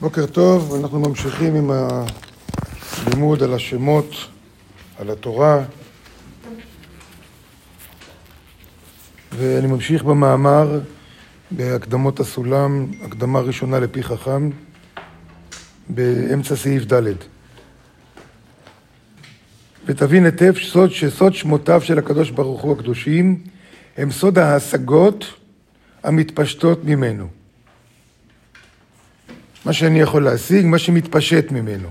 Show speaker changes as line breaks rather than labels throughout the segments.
בוקר טוב, אנחנו ממשיכים עם הלימוד על השמות, על התורה. ואני ממשיך במאמר בהקדמות הסולם, הקדמה ראשונה לפי חכם, באמצע סעיף ד'. ותבין היטב שסוד, שסוד שמותיו של הקדוש ברוך הוא הקדושים הם סוד ההשגות המתפשטות ממנו. מה שאני יכול להשיג, מה שמתפשט ממנו.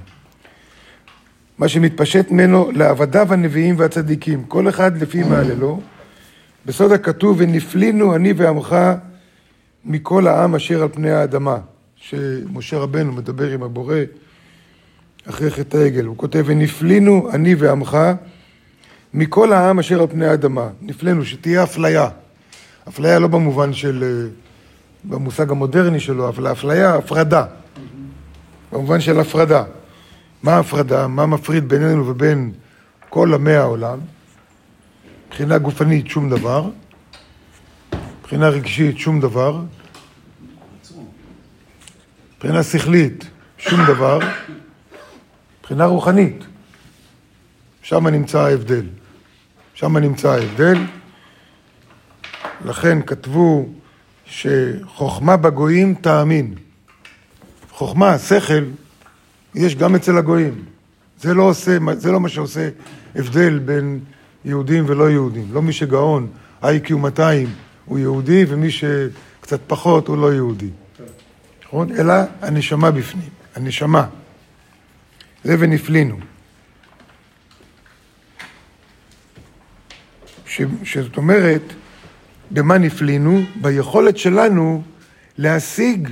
מה שמתפשט ממנו לעבדיו הנביאים והצדיקים, כל אחד לפי מעללו. בסוד הכתוב, ונפלינו אני ועמך מכל העם אשר על פני האדמה, שמשה רבנו מדבר עם הבורא אחרי חטא העגל. הוא כותב, ונפלינו אני ועמך מכל העם אשר על פני האדמה. נפלינו, שתהיה אפליה. אפליה לא במובן של, במושג המודרני שלו, אבל אפליה, הפרדה. במובן של הפרדה. מה ההפרדה? מה מפריד בינינו ובין כל עמי העולם? מבחינה גופנית שום דבר, מבחינה רגשית שום דבר, מבחינה שכלית שום דבר, מבחינה רוחנית, שם נמצא ההבדל. שם נמצא ההבדל. לכן כתבו שחוכמה בגויים תאמין. חוכמה, שכל, יש גם אצל הגויים. זה לא, עושה, זה לא מה שעושה הבדל בין יהודים ולא יהודים. לא מי שגאון, איי-קיו 200 הוא יהודי, ומי שקצת פחות הוא לא יהודי. נכון? אלא הנשמה בפנים, הנשמה. זה ונפלינו. ש, שזאת אומרת, במה נפלינו? ביכולת שלנו להשיג,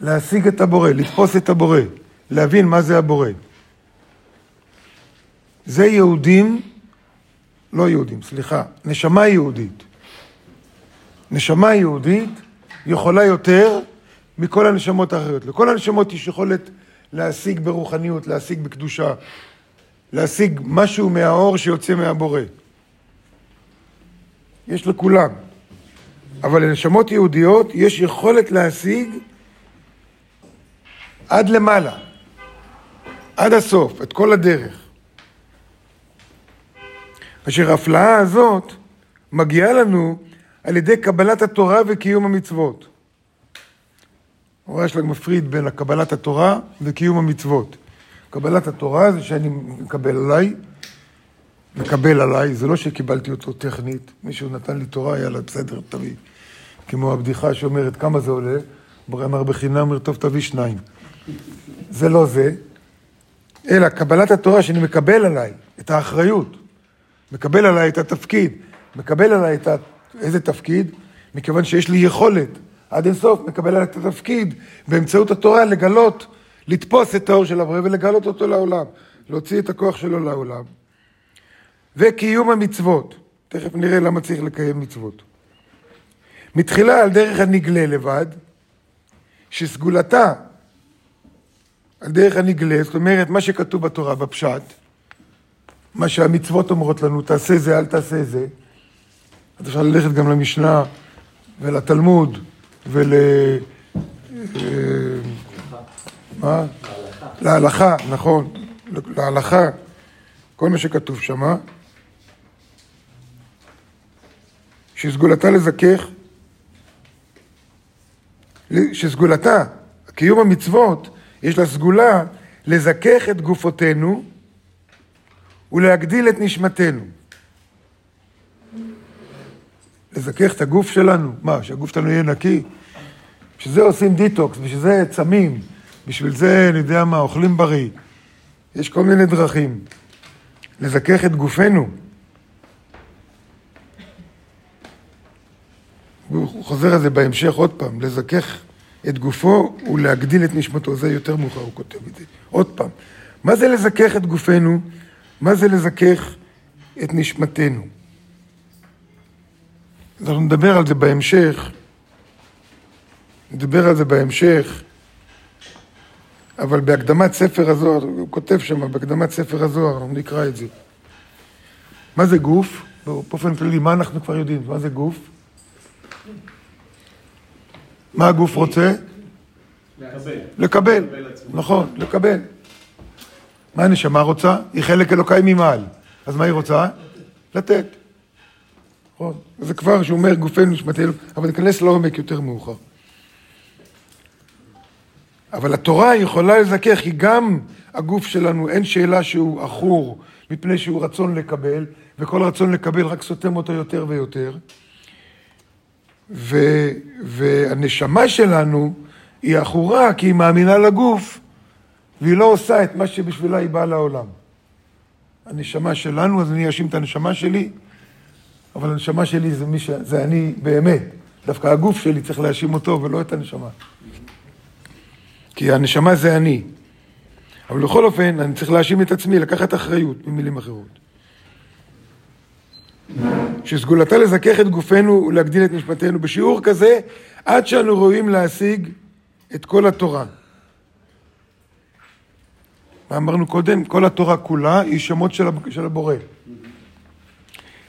להשיג את הבורא, לתפוס את הבורא, להבין מה זה הבורא. זה יהודים, לא יהודים, סליחה, נשמה יהודית. נשמה יהודית יכולה יותר מכל הנשמות האחרות. לכל הנשמות יש יכולת להשיג ברוחניות, להשיג בקדושה, להשיג משהו מהאור שיוצא מהבורא. יש לכולם. אבל לנשמות יהודיות יש יכולת להשיג עד למעלה, עד הסוף, את כל הדרך. אשר ההפלאה הזאת מגיעה לנו על ידי קבלת התורה וקיום המצוות. הרשל"ג מפריד בין קבלת התורה וקיום המצוות. קבלת התורה זה שאני מקבל עליי, מקבל עליי, זה לא שקיבלתי אותו טכנית, מישהו נתן לי תורה, יאללה, בסדר, תביא. כמו הבדיחה שאומרת, כמה זה עולה? בורא אמר בחינם, אומר, טוב, תביא שניים. זה לא זה, אלא קבלת התורה שאני מקבל עליי את האחריות, מקבל עליי את התפקיד, מקבל עליי את ה... איזה תפקיד? מכיוון שיש לי יכולת עד אינסוף, מקבל עליי את התפקיד באמצעות התורה לגלות, לתפוס את האור של הבורא ולגלות אותו לעולם, להוציא את הכוח שלו לעולם. וקיום המצוות, תכף נראה למה צריך לקיים מצוות. מתחילה על דרך הנגלה לבד, שסגולתה על דרך הנגלה, זאת אומרת, מה שכתוב בתורה, בפשט, מה שהמצוות אומרות לנו, תעשה זה, אל תעשה זה. אז אפשר ללכת גם למשנה ולתלמוד ול... אה, מה? להלכה, נכון, להלכה, כל מה שכתוב שמה. שסגולתה לזכך, שסגולתה, קיום המצוות, יש לה סגולה לזכך את גופותינו ולהגדיל את נשמתנו. לזכך את הגוף שלנו, מה, שהגוף שלנו יהיה נקי? בשביל זה עושים דיטוקס, בשביל זה צמים, בשביל זה, אני יודע מה, אוכלים בריא. יש כל מיני דרכים. לזכך את גופנו. הוא חוזר על זה בהמשך עוד פעם, לזכך את גופו ולהגדיל את נשמתו, זה יותר מאוחר הוא כותב את זה. עוד פעם, מה זה לזכך את גופנו? מה זה לזכך את נשמתנו? אנחנו נדבר על זה בהמשך, נדבר על זה בהמשך, אבל בהקדמת ספר הזוהר, הוא כותב שם, בהקדמת ספר הזוהר, אנחנו נקרא את זה. מה זה גוף? באופן כללי, מה אנחנו כבר יודעים? מה זה גוף? מה הגוף רוצה? לקבל, נכון, לקבל. מה הנשמה רוצה? היא חלק אלוקאי ממעל. אז מה היא רוצה? לתת. נכון. זה כבר שהוא אומר גופנו נשמתנו, אבל ניכנס לעומק יותר מאוחר. אבל התורה יכולה לזכך, כי גם הגוף שלנו, אין שאלה שהוא עכור, מפני שהוא רצון לקבל, וכל רצון לקבל רק סותם אותו יותר ויותר. ו, והנשמה שלנו היא עכורה כי היא מאמינה לגוף, והיא לא עושה את מה שבשבילה היא באה לעולם. הנשמה שלנו, אז אני אאשים את הנשמה שלי, אבל הנשמה שלי זה, מי ש... זה אני באמת. דווקא הגוף שלי צריך להאשים אותו ולא את הנשמה. כי הנשמה זה אני. אבל בכל אופן, אני צריך להאשים את עצמי, לקחת אחריות, במילים אחרות. שסגולתה לזכך את גופנו ולהגדיל את נשמתנו בשיעור כזה, עד שאנו רואים להשיג את כל התורה. אמרנו קודם? כל התורה כולה היא שמות של הבורא.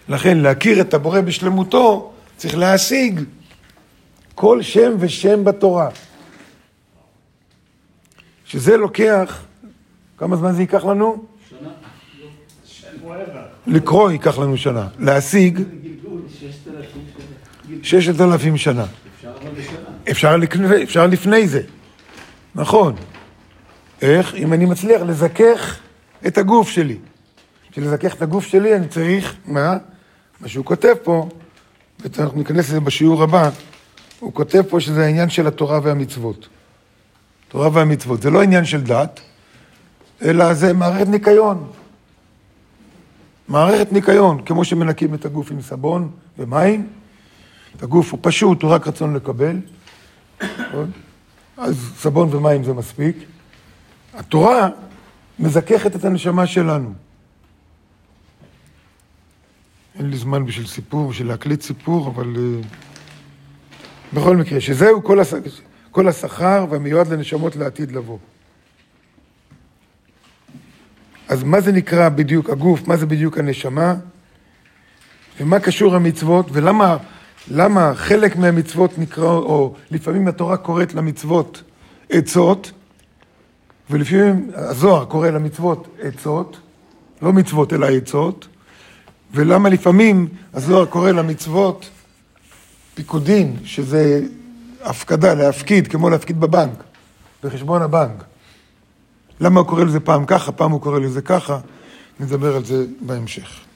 לכן להכיר את הבורא בשלמותו, צריך להשיג כל שם ושם בתורה. שזה לוקח, כמה זמן זה ייקח לנו? שנה. לקרוא ייקח לנו שנה. להשיג, ששת אלפים שנה. אפשר, אפשר לפני זה, נכון. איך? אם אני מצליח לזכך את הגוף שלי. בשביל לזכך את הגוף שלי אני צריך, מה? מה שהוא כותב פה, ואנחנו ניכנס לזה בשיעור הבא, הוא כותב פה שזה העניין של התורה והמצוות. תורה והמצוות. זה לא עניין של דת, אלא זה מערכת ניקיון. מערכת ניקיון, כמו שמנקים את הגוף עם סבון ומים, את הגוף הוא פשוט, הוא רק רצון לקבל? אז סבון ומים זה מספיק. התורה מזככת את הנשמה שלנו. אין לי זמן בשביל סיפור, בשביל להקליט סיפור, אבל uh, בכל מקרה, שזהו כל, הש... כל השכר והמיועד לנשמות לעתיד לבוא. אז מה זה נקרא בדיוק הגוף, מה זה בדיוק הנשמה, ומה קשור המצוות, ולמה למה חלק מהמצוות נקרא, או לפעמים התורה קוראת למצוות עצות, ולפעמים הזוהר קורא למצוות עצות, לא מצוות אלא עצות, ולמה לפעמים הזוהר קורא למצוות פיקודין, שזה הפקדה, להפקיד, כמו להפקיד בבנק, בחשבון הבנק. למה הוא קורא לזה פעם ככה, פעם הוא קורא לזה ככה, נדבר על זה בהמשך.